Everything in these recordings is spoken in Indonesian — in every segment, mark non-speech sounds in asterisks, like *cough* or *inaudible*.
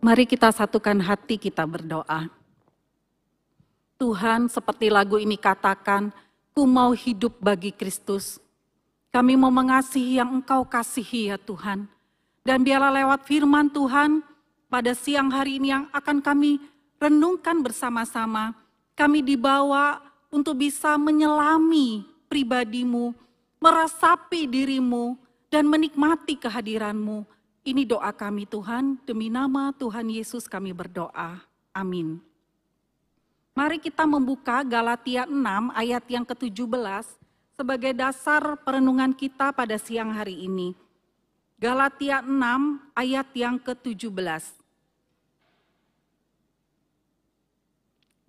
Mari kita satukan hati kita berdoa. Tuhan seperti lagu ini katakan, ku mau hidup bagi Kristus. Kami mau mengasihi yang engkau kasihi ya Tuhan. Dan biarlah lewat firman Tuhan pada siang hari ini yang akan kami renungkan bersama-sama. Kami dibawa untuk bisa menyelami pribadimu, meresapi dirimu, dan menikmati kehadiranmu. Ini doa kami Tuhan, demi nama Tuhan Yesus kami berdoa. Amin. Mari kita membuka Galatia 6 ayat yang ke-17 sebagai dasar perenungan kita pada siang hari ini. Galatia 6 ayat yang ke-17.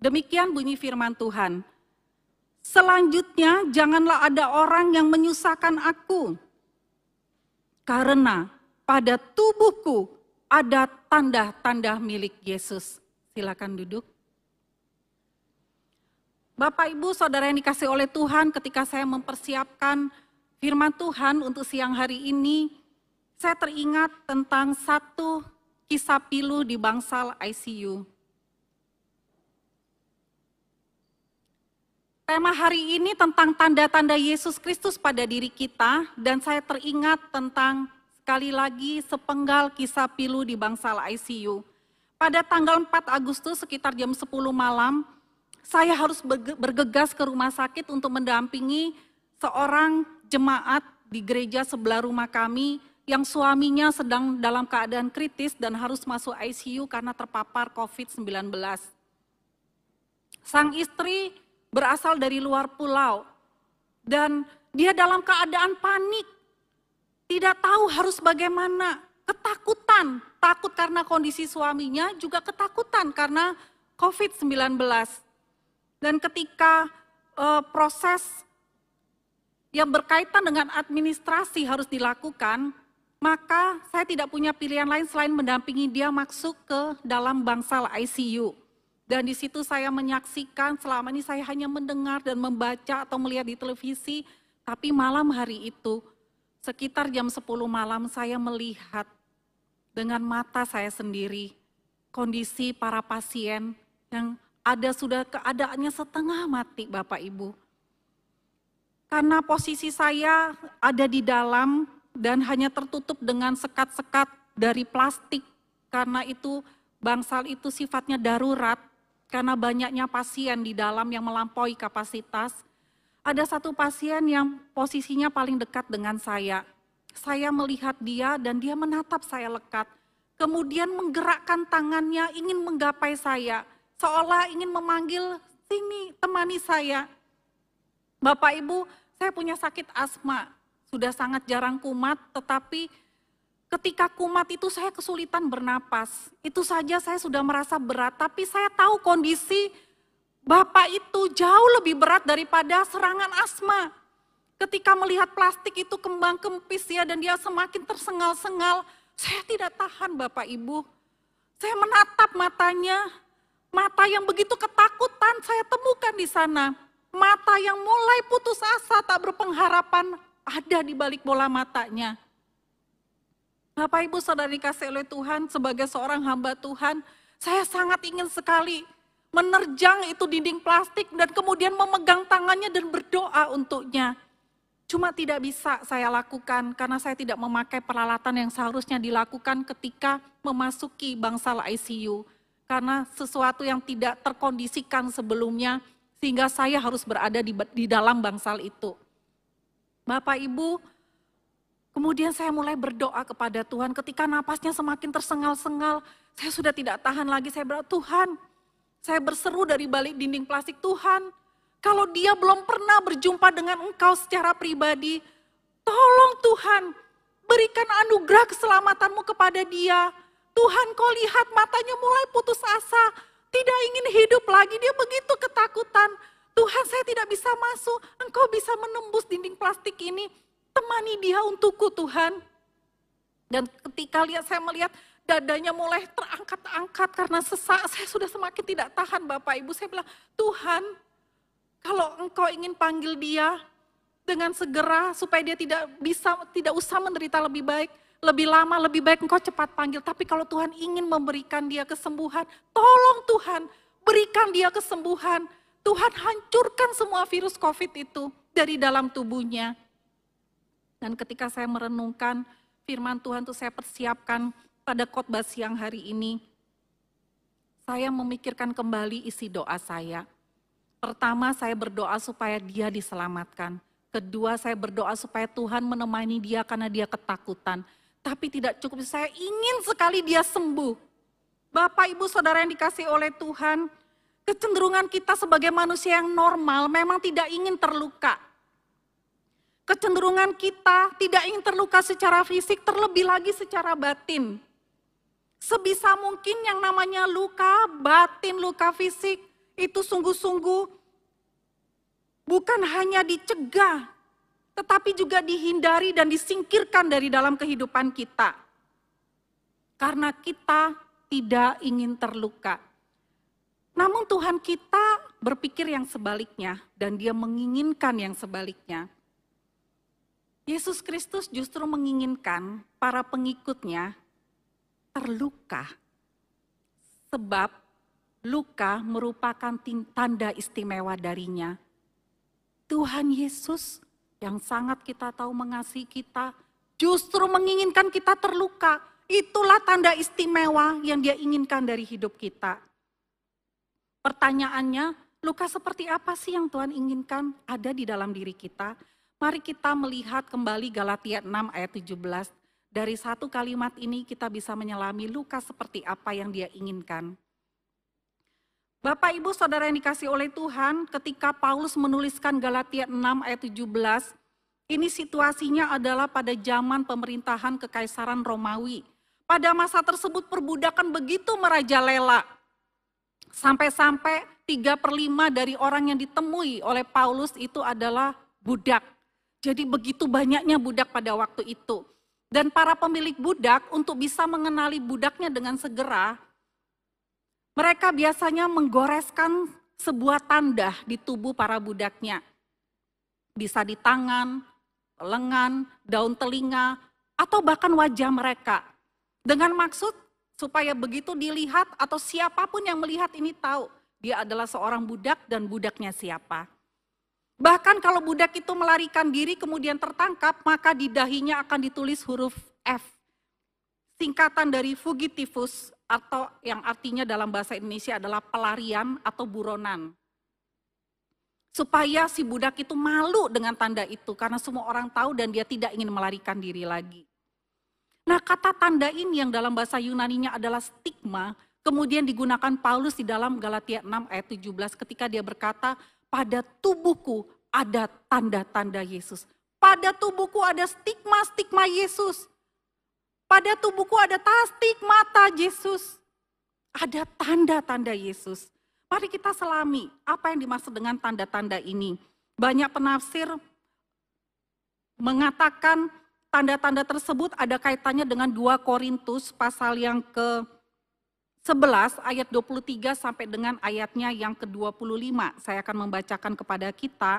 Demikian bunyi firman Tuhan. Selanjutnya janganlah ada orang yang menyusahkan aku. Karena pada tubuhku ada tanda-tanda milik Yesus. Silakan duduk. Bapak Ibu Saudara yang dikasih oleh Tuhan ketika saya mempersiapkan firman Tuhan untuk siang hari ini, saya teringat tentang satu kisah pilu di bangsal ICU. Tema hari ini tentang tanda-tanda Yesus Kristus pada diri kita dan saya teringat tentang sekali lagi sepenggal kisah pilu di bangsal ICU. Pada tanggal 4 Agustus sekitar jam 10 malam, saya harus bergegas ke rumah sakit untuk mendampingi seorang jemaat di gereja sebelah rumah kami yang suaminya sedang dalam keadaan kritis dan harus masuk ICU karena terpapar COVID-19. Sang istri berasal dari luar pulau dan dia dalam keadaan panik, tidak tahu harus bagaimana, ketakutan, takut karena kondisi suaminya, juga ketakutan karena COVID-19. Dan ketika uh, proses yang berkaitan dengan administrasi harus dilakukan, maka saya tidak punya pilihan lain selain mendampingi dia masuk ke dalam bangsal ICU. Dan di situ saya menyaksikan, selama ini saya hanya mendengar dan membaca atau melihat di televisi, tapi malam hari itu, sekitar jam 10 malam saya melihat dengan mata saya sendiri kondisi para pasien yang ada sudah keadaannya setengah mati Bapak Ibu. Karena posisi saya ada di dalam dan hanya tertutup dengan sekat-sekat dari plastik karena itu bangsal itu sifatnya darurat karena banyaknya pasien di dalam yang melampaui kapasitas, ada satu pasien yang posisinya paling dekat dengan saya. Saya melihat dia dan dia menatap saya lekat. Kemudian menggerakkan tangannya ingin menggapai saya. Seolah ingin memanggil, sini temani saya. Bapak Ibu, saya punya sakit asma. Sudah sangat jarang kumat, tetapi Ketika kumat itu saya kesulitan bernapas. Itu saja saya sudah merasa berat, tapi saya tahu kondisi Bapak itu jauh lebih berat daripada serangan asma. Ketika melihat plastik itu kembang kempis ya dan dia semakin tersengal-sengal, saya tidak tahan Bapak Ibu. Saya menatap matanya, mata yang begitu ketakutan saya temukan di sana. Mata yang mulai putus asa tak berpengharapan ada di balik bola matanya. Bapak Ibu saudara dikasih oleh Tuhan sebagai seorang hamba Tuhan, saya sangat ingin sekali menerjang itu dinding plastik dan kemudian memegang tangannya dan berdoa untuknya. Cuma tidak bisa saya lakukan karena saya tidak memakai peralatan yang seharusnya dilakukan ketika memasuki bangsal ICU. Karena sesuatu yang tidak terkondisikan sebelumnya sehingga saya harus berada di, di dalam bangsal itu. Bapak Ibu, Kemudian saya mulai berdoa kepada Tuhan ketika napasnya semakin tersengal-sengal. Saya sudah tidak tahan lagi, saya berdoa, Tuhan, saya berseru dari balik dinding plastik, Tuhan, kalau dia belum pernah berjumpa dengan engkau secara pribadi, tolong Tuhan, berikan anugerah keselamatanmu kepada dia. Tuhan kau lihat matanya mulai putus asa, tidak ingin hidup lagi, dia begitu ketakutan. Tuhan saya tidak bisa masuk, engkau bisa menembus dinding plastik ini. Temani dia untukku Tuhan. Dan ketika lihat saya melihat dadanya mulai terangkat-angkat karena sesak, saya sudah semakin tidak tahan Bapak Ibu. Saya bilang, Tuhan kalau engkau ingin panggil dia dengan segera supaya dia tidak bisa, tidak usah menderita lebih baik, lebih lama, lebih baik engkau cepat panggil. Tapi kalau Tuhan ingin memberikan dia kesembuhan, tolong Tuhan berikan dia kesembuhan. Tuhan hancurkan semua virus COVID itu dari dalam tubuhnya. Dan ketika saya merenungkan firman Tuhan itu saya persiapkan pada khotbah siang hari ini, saya memikirkan kembali isi doa saya. Pertama, saya berdoa supaya dia diselamatkan. Kedua, saya berdoa supaya Tuhan menemani dia karena dia ketakutan. Tapi tidak cukup, saya ingin sekali dia sembuh. Bapak, Ibu, Saudara yang dikasih oleh Tuhan, kecenderungan kita sebagai manusia yang normal memang tidak ingin terluka. Kecenderungan kita tidak ingin terluka secara fisik, terlebih lagi secara batin. Sebisa mungkin yang namanya luka batin, luka fisik, itu sungguh-sungguh bukan hanya dicegah, tetapi juga dihindari dan disingkirkan dari dalam kehidupan kita. Karena kita tidak ingin terluka. Namun Tuhan kita berpikir yang sebaliknya dan dia menginginkan yang sebaliknya. Yesus Kristus justru menginginkan para pengikutnya terluka. Sebab luka merupakan tanda istimewa darinya. Tuhan Yesus yang sangat kita tahu mengasihi kita, justru menginginkan kita terluka. Itulah tanda istimewa yang dia inginkan dari hidup kita. Pertanyaannya, luka seperti apa sih yang Tuhan inginkan ada di dalam diri kita? Mari kita melihat kembali Galatia 6 ayat 17. Dari satu kalimat ini kita bisa menyelami luka seperti apa yang dia inginkan. Bapak Ibu Saudara yang dikasih oleh Tuhan, ketika Paulus menuliskan Galatia 6 ayat 17, ini situasinya adalah pada zaman pemerintahan Kekaisaran Romawi. Pada masa tersebut perbudakan begitu merajalela. Sampai-sampai 3 per 5 dari orang yang ditemui oleh Paulus itu adalah budak. Jadi begitu banyaknya budak pada waktu itu. Dan para pemilik budak untuk bisa mengenali budaknya dengan segera, mereka biasanya menggoreskan sebuah tanda di tubuh para budaknya. Bisa di tangan, lengan, daun telinga, atau bahkan wajah mereka. Dengan maksud supaya begitu dilihat atau siapa pun yang melihat ini tahu dia adalah seorang budak dan budaknya siapa. Bahkan kalau budak itu melarikan diri kemudian tertangkap, maka di dahinya akan ditulis huruf F. Singkatan dari fugitivus atau yang artinya dalam bahasa Indonesia adalah pelarian atau buronan. Supaya si budak itu malu dengan tanda itu karena semua orang tahu dan dia tidak ingin melarikan diri lagi. Nah kata tanda ini yang dalam bahasa Yunaninya adalah stigma, kemudian digunakan Paulus di dalam Galatia 6 ayat 17 ketika dia berkata, pada tubuhku ada tanda-tanda Yesus. Pada tubuhku ada stigma-stigma Yesus. Pada tubuhku ada tastik mata Yesus. Ada tanda-tanda Yesus. Mari kita selami apa yang dimaksud dengan tanda-tanda ini. Banyak penafsir mengatakan tanda-tanda tersebut ada kaitannya dengan 2 Korintus pasal yang ke 11 ayat 23 sampai dengan ayatnya yang ke-25. Saya akan membacakan kepada kita.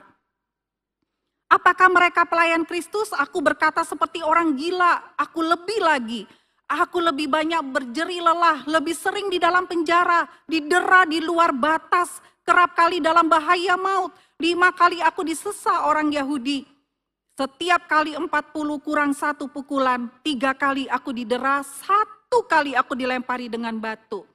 Apakah mereka pelayan Kristus? Aku berkata seperti orang gila, aku lebih lagi. Aku lebih banyak berjeri lelah, lebih sering di dalam penjara, didera di luar batas, kerap kali dalam bahaya maut. Lima kali aku disesa orang Yahudi. Setiap kali empat puluh kurang satu pukulan, tiga kali aku didera, satu kali aku dilempari dengan batu.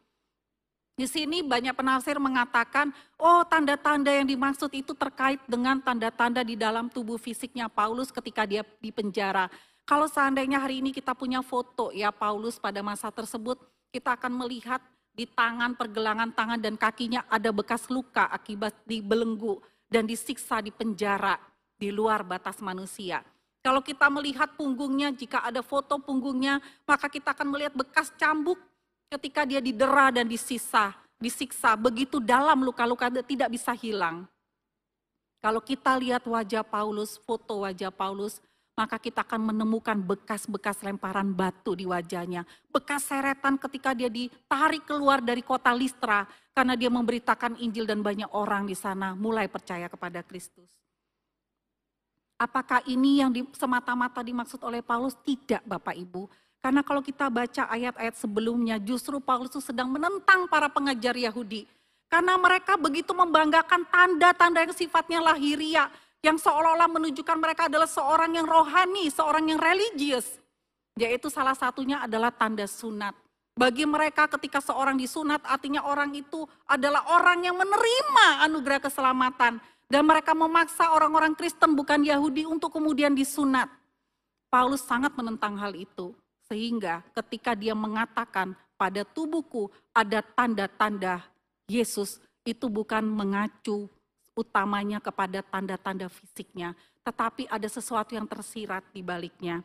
Di sini banyak penafsir mengatakan, oh tanda-tanda yang dimaksud itu terkait dengan tanda-tanda di dalam tubuh fisiknya Paulus ketika dia di penjara. Kalau seandainya hari ini kita punya foto ya Paulus pada masa tersebut, kita akan melihat di tangan, pergelangan tangan dan kakinya ada bekas luka akibat dibelenggu dan disiksa di penjara di luar batas manusia. Kalau kita melihat punggungnya, jika ada foto punggungnya, maka kita akan melihat bekas cambuk ketika dia didera dan disisa, disiksa, begitu dalam luka-luka tidak bisa hilang. Kalau kita lihat wajah Paulus, foto wajah Paulus, maka kita akan menemukan bekas-bekas lemparan batu di wajahnya. Bekas seretan ketika dia ditarik keluar dari kota Listra karena dia memberitakan Injil dan banyak orang di sana mulai percaya kepada Kristus. Apakah ini yang semata-mata dimaksud oleh Paulus? Tidak Bapak Ibu Karena kalau kita baca ayat-ayat sebelumnya, justru Paulus itu sedang menentang para pengajar Yahudi. Karena mereka begitu membanggakan tanda-tanda yang sifatnya lahiria, yang seolah-olah menunjukkan mereka adalah seorang yang rohani, seorang yang religius. Yaitu salah satunya adalah tanda sunat. Bagi mereka ketika seorang disunat artinya orang itu adalah orang yang menerima anugerah keselamatan. Dan mereka memaksa orang-orang Kristen bukan Yahudi untuk kemudian disunat. Paulus sangat menentang hal itu. Sehingga ketika dia mengatakan pada tubuhku ada tanda-tanda Yesus itu bukan mengacu utamanya kepada tanda-tanda fisiknya, tetapi ada sesuatu yang tersirat di baliknya.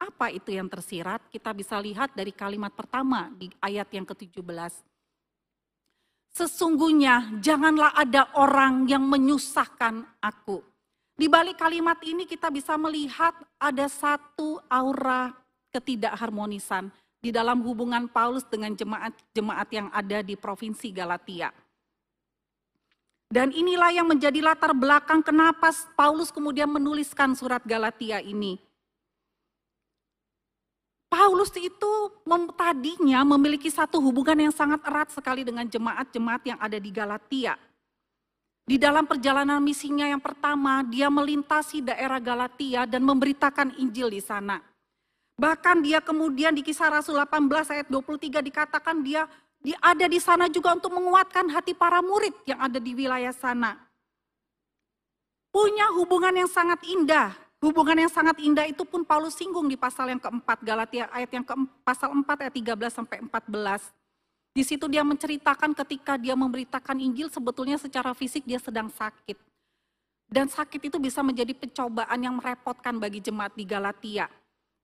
Apa itu yang tersirat? Kita bisa lihat dari kalimat pertama di ayat yang ke-17. Sesungguhnya janganlah ada orang yang menyusahkan aku. Di balik kalimat ini kita bisa melihat ada satu aura ketidakharmonisan di dalam hubungan Paulus dengan jemaat-jemaat yang ada di provinsi Galatia. Dan inilah yang menjadi latar belakang kenapa Paulus kemudian menuliskan surat Galatia ini. Paulus itu tadinya memiliki satu hubungan yang sangat erat sekali dengan jemaat-jemaat yang ada di Galatia. Di dalam perjalanan misinya yang pertama, dia melintasi daerah Galatia dan memberitakan Injil di sana. Bahkan dia kemudian di kisah Rasul 18 ayat 23 dikatakan dia, dia ada di sana juga untuk menguatkan hati para murid yang ada di wilayah sana. Punya hubungan yang sangat indah Hubungan yang sangat indah itu pun Paulus singgung di pasal yang keempat, Galatia ayat yang ke pasal 4 ayat 13 sampai 14. Di situ dia menceritakan ketika dia memberitakan Injil sebetulnya secara fisik dia sedang sakit. Dan sakit itu bisa menjadi pencobaan yang merepotkan bagi jemaat di Galatia.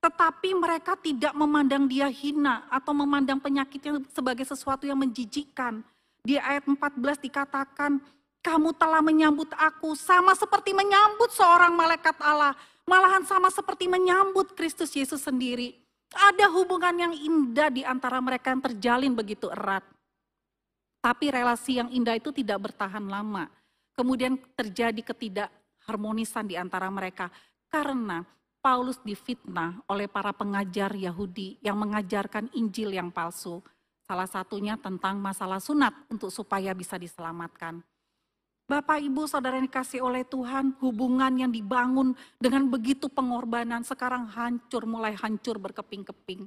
Tetapi mereka tidak memandang dia hina atau memandang penyakitnya sebagai sesuatu yang menjijikan. Di ayat 14 dikatakan, kamu telah menyambut aku sama seperti menyambut seorang malaikat Allah. Malahan sama seperti menyambut Kristus Yesus sendiri. Ada hubungan yang indah di antara mereka yang terjalin begitu erat. Tapi relasi yang indah itu tidak bertahan lama. Kemudian terjadi ketidakharmonisan di antara mereka. Karena Paulus difitnah oleh para pengajar Yahudi yang mengajarkan Injil yang palsu. Salah satunya tentang masalah sunat untuk supaya bisa diselamatkan. Bapak, Ibu, Saudara yang dikasih oleh Tuhan, hubungan yang dibangun dengan begitu pengorbanan sekarang hancur, mulai hancur berkeping-keping.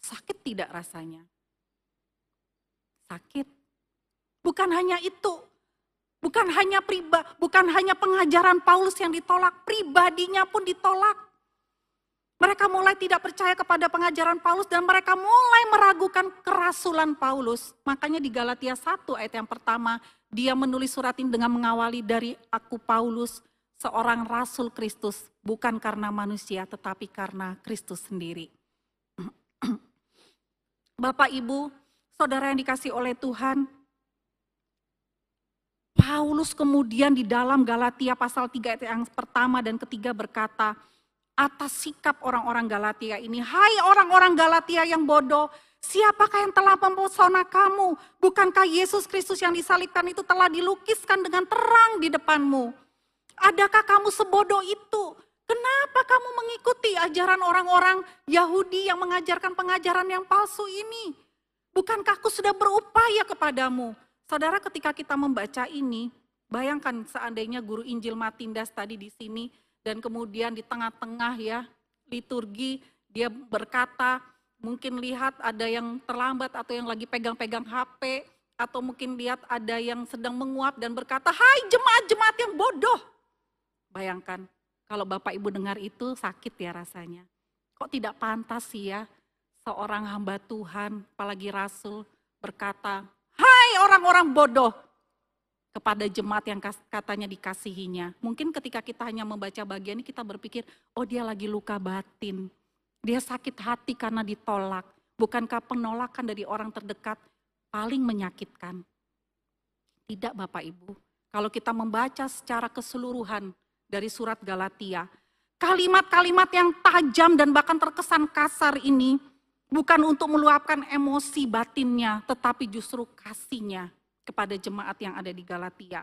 Sakit tidak rasanya? Sakit. Bukan hanya itu, bukan hanya priba, bukan hanya pengajaran Paulus yang ditolak, pribadinya pun ditolak. Mereka mulai tidak percaya kepada pengajaran Paulus dan mereka mulai meragukan kerasulan Paulus. Makanya di Galatia 1 ayat yang pertama dia menulis surat ini dengan mengawali dari aku Paulus, seorang rasul Kristus, bukan karena manusia tetapi karena Kristus sendiri. *clears throat* Bapak, Ibu, saudara yang dikasih oleh Tuhan, Paulus kemudian di dalam Galatia pasal 3 ayat yang pertama dan ketiga berkata, atas sikap orang-orang Galatia ini, hai orang-orang Galatia yang bodoh, Siapakah yang telah mempesona kamu? Bukankah Yesus Kristus yang disalibkan itu telah dilukiskan dengan terang di depanmu? Adakah kamu sebodoh itu? Kenapa kamu mengikuti ajaran orang-orang Yahudi yang mengajarkan pengajaran yang palsu ini? Bukankah aku sudah berupaya kepadamu? Saudara ketika kita membaca ini, bayangkan seandainya guru Injil Matindas tadi di sini dan kemudian di tengah-tengah ya liturgi dia berkata, mungkin lihat ada yang terlambat atau yang lagi pegang-pegang HP, atau mungkin lihat ada yang sedang menguap dan berkata, hai jemaat-jemaat yang bodoh. Bayangkan, kalau Bapak Ibu dengar itu sakit ya rasanya. Kok tidak pantas sih ya seorang hamba Tuhan, apalagi Rasul, berkata, hai orang-orang bodoh, kepada jemaat yang katanya dikasihinya. Mungkin ketika kita hanya membaca bagian ini kita berpikir, oh dia lagi luka batin. Dia sakit hati karena ditolak. Bukankah penolakan dari orang terdekat paling menyakitkan? Tidak Bapak Ibu. Kalau kita membaca secara keseluruhan dari surat Galatia, kalimat-kalimat yang tajam dan bahkan terkesan kasar ini bukan untuk meluapkan emosi batinnya, tetapi justru kasihnya kepada jemaat yang ada di Galatia.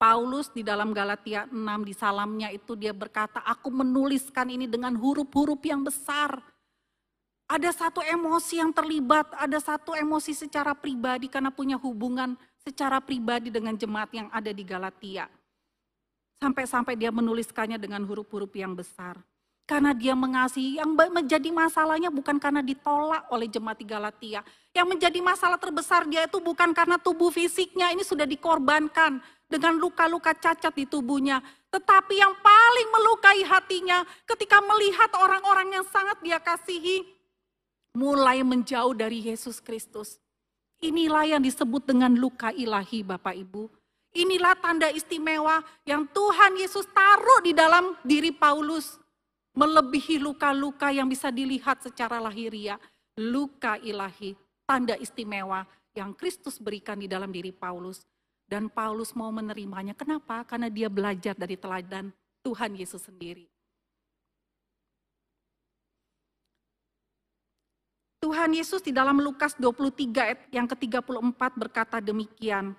Paulus di dalam Galatia 6 di salamnya itu dia berkata, aku menuliskan ini dengan huruf-huruf yang besar. Ada satu emosi yang terlibat, ada satu emosi secara pribadi karena punya hubungan secara pribadi dengan jemaat yang ada di Galatia. Sampai-sampai dia menuliskannya dengan huruf-huruf yang besar. Karena dia mengasihi, yang menjadi masalahnya bukan karena ditolak oleh jemaat di Galatia. Yang menjadi masalah terbesar dia itu bukan karena tubuh fisiknya, ini sudah dikorbankan dengan luka-luka cacat di tubuhnya. Tetapi yang paling melukai hatinya ketika melihat orang-orang yang sangat dia kasihi mulai menjauh dari Yesus Kristus. Inilah yang disebut dengan luka ilahi Bapak Ibu. Inilah tanda istimewa yang Tuhan Yesus taruh di dalam diri Paulus. Melebihi luka-luka yang bisa dilihat secara lahiriah. Luka ilahi, tanda istimewa yang Kristus berikan di dalam diri Paulus. Dan Paulus mau menerimanya. Kenapa? Karena dia belajar dari teladan Tuhan Yesus sendiri. Tuhan Yesus di dalam Lukas 23 yang ke-34 berkata demikian.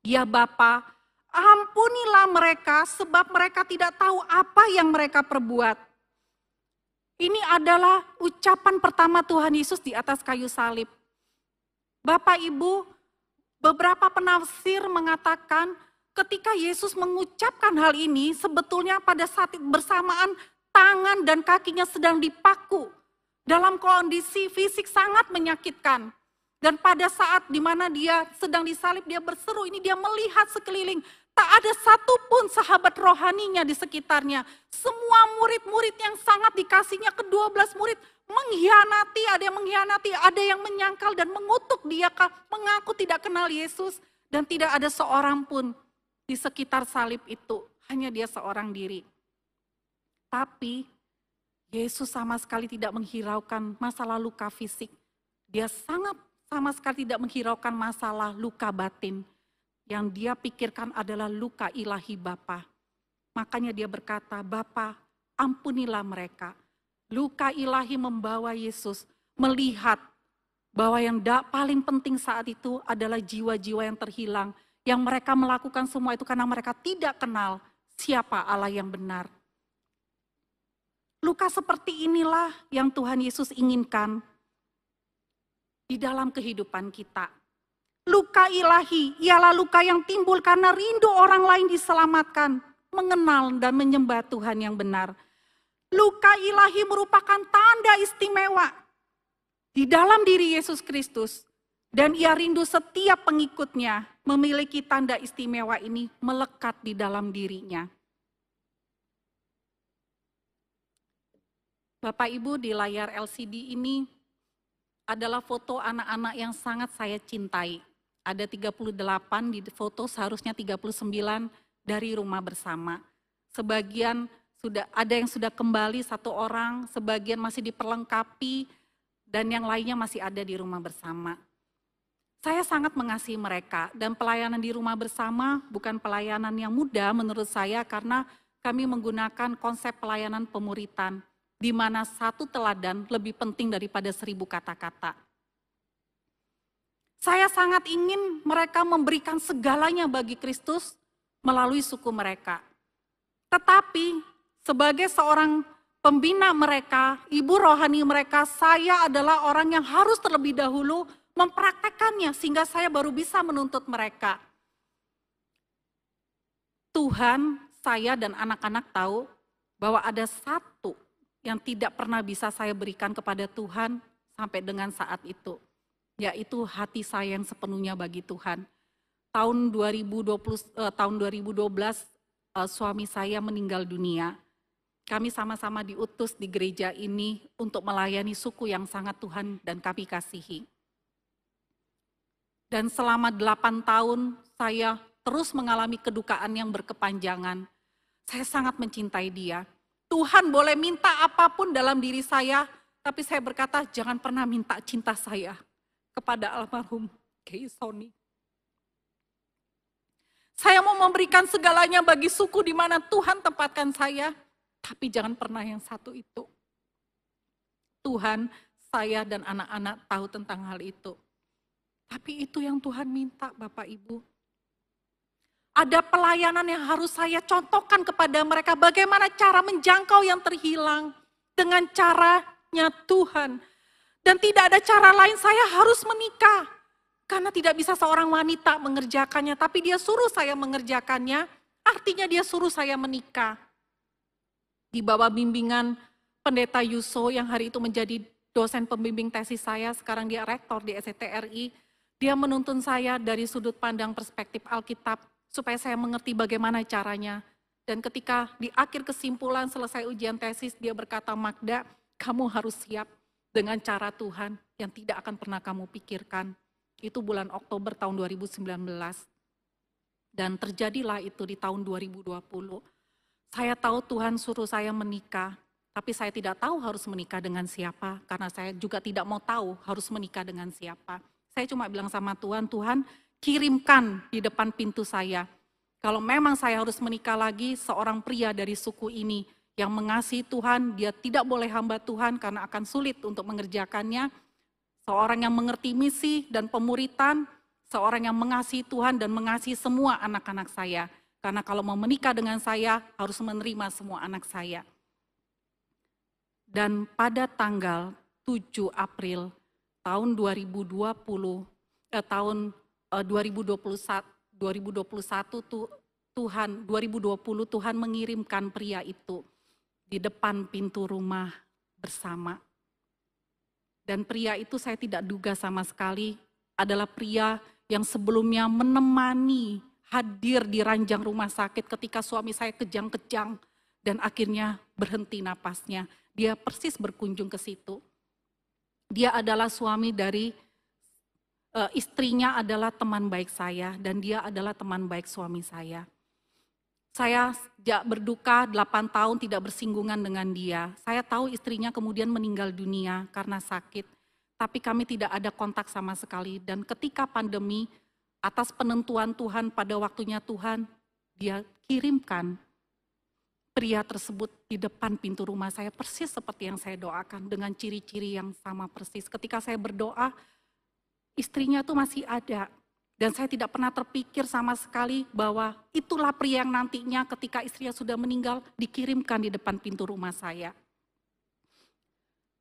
Ya Bapa, ampunilah mereka sebab mereka tidak tahu apa yang mereka perbuat. Ini adalah ucapan pertama Tuhan Yesus di atas kayu salib. Bapak Ibu, Beberapa penafsir mengatakan ketika Yesus mengucapkan hal ini sebetulnya pada saat bersamaan tangan dan kakinya sedang dipaku dalam kondisi fisik sangat menyakitkan. Dan pada saat di mana dia sedang disalib, dia berseru, ini dia melihat sekeliling. Tak ada satupun sahabat rohaninya di sekitarnya. Semua murid-murid yang sangat dikasihnya, kedua belas murid, mengkhianati, ada yang mengkhianati, ada yang menyangkal dan mengutuk dia mengaku tidak kenal Yesus dan tidak ada seorang pun di sekitar salib itu, hanya dia seorang diri. Tapi Yesus sama sekali tidak menghiraukan masalah luka fisik. Dia sangat sama sekali tidak menghiraukan masalah luka batin. Yang dia pikirkan adalah luka ilahi Bapa. Makanya dia berkata, Bapa ampunilah mereka Luka ilahi membawa Yesus melihat bahwa yang paling penting saat itu adalah jiwa-jiwa yang terhilang. Yang mereka melakukan semua itu karena mereka tidak kenal siapa Allah yang benar. Luka seperti inilah yang Tuhan Yesus inginkan di dalam kehidupan kita. Luka ilahi ialah luka yang timbul karena rindu orang lain diselamatkan, mengenal dan menyembah Tuhan yang benar. Luka ilahi merupakan tanda istimewa di dalam diri Yesus Kristus. Dan ia rindu setiap pengikutnya memiliki tanda istimewa ini melekat di dalam dirinya. Bapak Ibu di layar LCD ini adalah foto anak-anak yang sangat saya cintai. Ada 38 di foto seharusnya 39 dari rumah bersama. Sebagian sudah ada yang sudah kembali satu orang, sebagian masih diperlengkapi, dan yang lainnya masih ada di rumah bersama. Saya sangat mengasihi mereka, dan pelayanan di rumah bersama bukan pelayanan yang mudah menurut saya karena kami menggunakan konsep pelayanan pemuritan, di mana satu teladan lebih penting daripada seribu kata-kata. Saya sangat ingin mereka memberikan segalanya bagi Kristus melalui suku mereka. Tetapi sebagai seorang pembina mereka, ibu rohani mereka, saya adalah orang yang harus terlebih dahulu mempraktekannya sehingga saya baru bisa menuntut mereka. Tuhan, saya dan anak-anak tahu bahwa ada satu yang tidak pernah bisa saya berikan kepada Tuhan sampai dengan saat itu, yaitu hati saya yang sepenuhnya bagi Tuhan. Tahun 2020 eh, tahun 2012 eh, suami saya meninggal dunia kami sama-sama diutus di gereja ini untuk melayani suku yang sangat Tuhan dan kami kasihi. Dan selama delapan tahun saya terus mengalami kedukaan yang berkepanjangan. Saya sangat mencintai dia. Tuhan boleh minta apa pun dalam diri saya, tapi saya berkata jangan pernah minta cinta saya kepada almarhum Kay Sony. Saya mau memberikan segalanya bagi suku di mana Tuhan tempatkan saya, tapi jangan pernah yang satu itu. Tuhan, saya dan anak-anak tahu tentang hal itu. Tapi itu yang Tuhan minta Bapak Ibu. Ada pelayanan yang harus saya contohkan kepada mereka bagaimana cara menjangkau yang terhilang dengan caranya Tuhan. Dan tidak ada cara lain saya harus menikah. Karena tidak bisa seorang wanita mengerjakannya, tapi dia suruh saya mengerjakannya, artinya dia suruh saya menikah. Di bawah bimbingan pendeta Yuso yang hari itu menjadi dosen pembimbing tesis saya, sekarang dia rektor di SCTRI, dia menuntun saya dari sudut pandang perspektif Alkitab, supaya saya mengerti bagaimana caranya. Dan ketika di akhir kesimpulan selesai ujian tesis, dia berkata, Magda, kamu harus siap dengan cara Tuhan yang tidak akan pernah kamu pikirkan. Itu bulan Oktober tahun 2019. Dan terjadilah itu di tahun 2020. Saya tahu Tuhan suruh saya menikah, tapi saya tidak tahu harus menikah dengan siapa, karena saya juga tidak mau tahu harus menikah dengan siapa. Saya cuma bilang sama Tuhan, Tuhan kirimkan di depan pintu saya. Kalau memang saya harus menikah lagi, seorang pria dari suku ini yang mengasihi Tuhan, dia tidak boleh hamba Tuhan karena akan sulit untuk mengerjakannya. Seorang yang mengerti misi dan pemuritan, seorang yang mengasihi Tuhan dan mengasihi semua anak-anak saya. Karena kalau mau menikah dengan saya, harus menerima semua anak saya. Dan pada tanggal 7 April tahun 2020 eh, tahun eh, 2021 2021 tuh Tuhan 2020 Tuhan mengirimkan pria itu di depan pintu rumah bersama. Dan pria itu saya tidak duga sama sekali adalah pria yang sebelumnya menemani hadir di ranjang rumah sakit ketika suami saya kejang-kejang dan akhirnya berhenti napasnya. Dia persis berkunjung ke situ. Dia adalah suami dari uh, istrinya adalah teman baik saya dan dia adalah teman baik suami saya. Saya sejak berduka 8 tahun tidak bersinggungan dengan dia. Saya tahu istrinya kemudian meninggal dunia karena sakit. Tapi kami tidak ada kontak sama sekali. Dan ketika pandemi, atas penentuan Tuhan pada waktunya Tuhan, dia kirimkan pria tersebut di depan pintu rumah saya persis seperti yang saya doakan dengan ciri-ciri yang sama persis. Ketika saya berdoa, istrinya tuh masih ada. Dan saya tidak pernah terpikir sama sekali bahwa itulah pria yang nantinya ketika istrinya sudah meninggal dikirimkan di depan pintu rumah saya.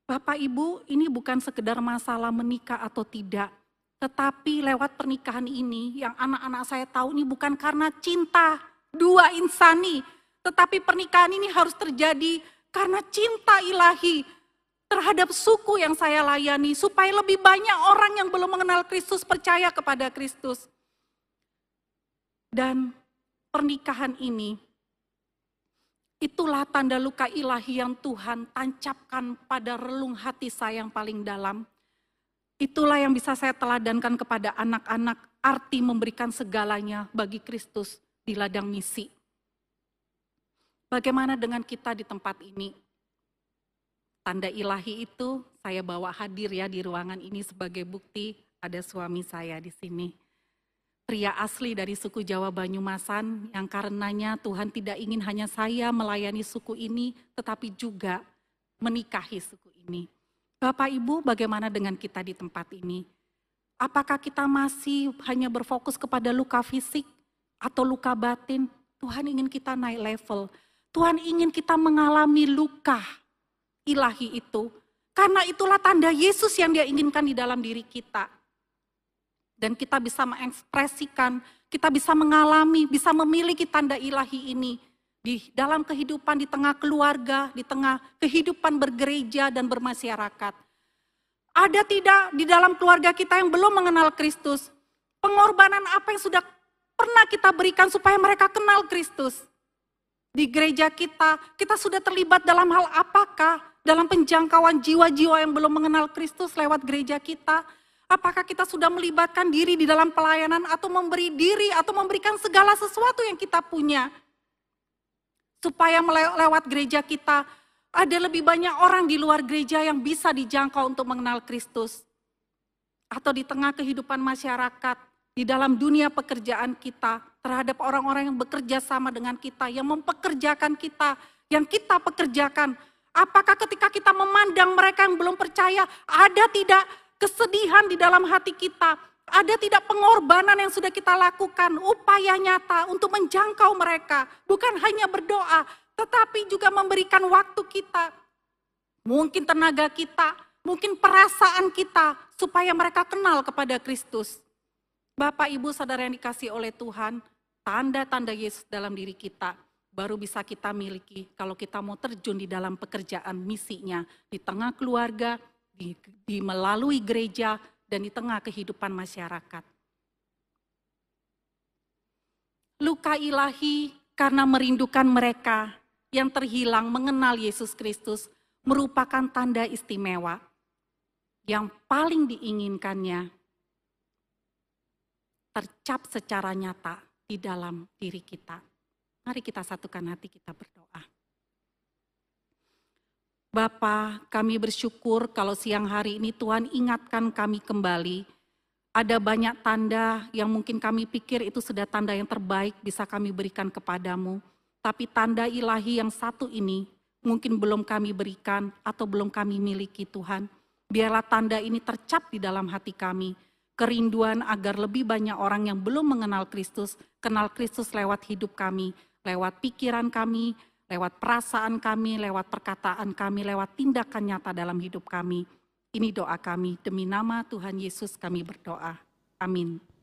Bapak Ibu, ini bukan sekedar masalah menikah atau tidak. Tetapi lewat pernikahan ini yang anak-anak saya tahu ini bukan karena cinta dua insani, tetapi pernikahan ini harus terjadi karena cinta ilahi terhadap suku yang saya layani, supaya lebih banyak orang yang belum mengenal Kristus percaya kepada Kristus. Dan pernikahan ini, itulah tanda luka ilahi yang Tuhan tancapkan pada relung hati saya yang paling dalam. Itulah yang bisa saya teladankan kepada anak-anak, arti memberikan segalanya bagi Kristus di ladang misi. Bagaimana dengan kita di tempat ini? Tanda ilahi itu saya bawa hadir ya di ruangan ini sebagai bukti ada suami saya di sini. Pria asli dari suku Jawa Banyumasan yang karenanya Tuhan tidak ingin hanya saya melayani suku ini, tetapi juga menikahi suku ini. Bapak Ibu bagaimana dengan kita di tempat ini? Apakah kita masih hanya berfokus kepada luka fisik atau luka batin? Tuhan ingin kita naik level. Tuhan ingin kita mengalami luka ilahi itu. Karena itulah tanda Yesus yang dia inginkan di dalam diri kita. Dan kita bisa mengekspresikan, kita bisa mengalami, bisa memiliki tanda ilahi ini di dalam kehidupan di tengah keluarga, di tengah kehidupan bergereja dan bermasyarakat. Ada tidak di dalam keluarga kita yang belum mengenal Kristus? Pengorbanan apa yang sudah pernah kita berikan supaya mereka kenal Kristus? di gereja kita, kita sudah terlibat dalam hal apakah? Dalam penjangkauan jiwa-jiwa yang belum mengenal Kristus lewat gereja kita? Apakah kita sudah melibatkan diri di dalam pelayanan atau memberi diri atau memberikan segala sesuatu yang kita punya? Supaya lewat gereja kita ada lebih banyak orang di luar gereja yang bisa dijangkau untuk mengenal Kristus. Atau di tengah kehidupan masyarakat, di dalam dunia pekerjaan kita terhadap orang-orang yang bekerja sama dengan kita, yang mempekerjakan kita, yang kita pekerjakan. Apakah ketika kita memandang mereka yang belum percaya, ada tidak kesedihan di dalam hati kita? Ada tidak pengorbanan yang sudah kita lakukan, upaya nyata untuk menjangkau mereka, bukan hanya berdoa, tetapi juga memberikan waktu kita, mungkin tenaga kita, mungkin perasaan kita, supaya mereka kenal kepada Kristus. Bapak, Ibu, saudara yang dikasih oleh Tuhan, tanda-tanda Yesus dalam diri kita baru bisa kita miliki kalau kita mau terjun di dalam pekerjaan misinya di tengah keluarga, di, di melalui gereja, dan di tengah kehidupan masyarakat. Luka ilahi karena merindukan mereka yang terhilang mengenal Yesus Kristus merupakan tanda istimewa yang paling diinginkannya tercap secara nyata di dalam diri kita. Mari kita satukan hati kita berdoa. Bapa, kami bersyukur kalau siang hari ini Tuhan ingatkan kami kembali. Ada banyak tanda yang mungkin kami pikir itu sudah tanda yang terbaik bisa kami berikan kepadamu. Tapi tanda ilahi yang satu ini mungkin belum kami berikan atau belum kami miliki Tuhan. Biarlah tanda ini tercap di dalam hati kami. Kerinduan agar lebih banyak orang yang belum mengenal Kristus, kenal Kristus lewat hidup kami, lewat pikiran kami, lewat perasaan kami, lewat perkataan kami, lewat tindakan nyata dalam hidup kami. Ini doa kami, demi nama Tuhan Yesus kami berdoa. Amin.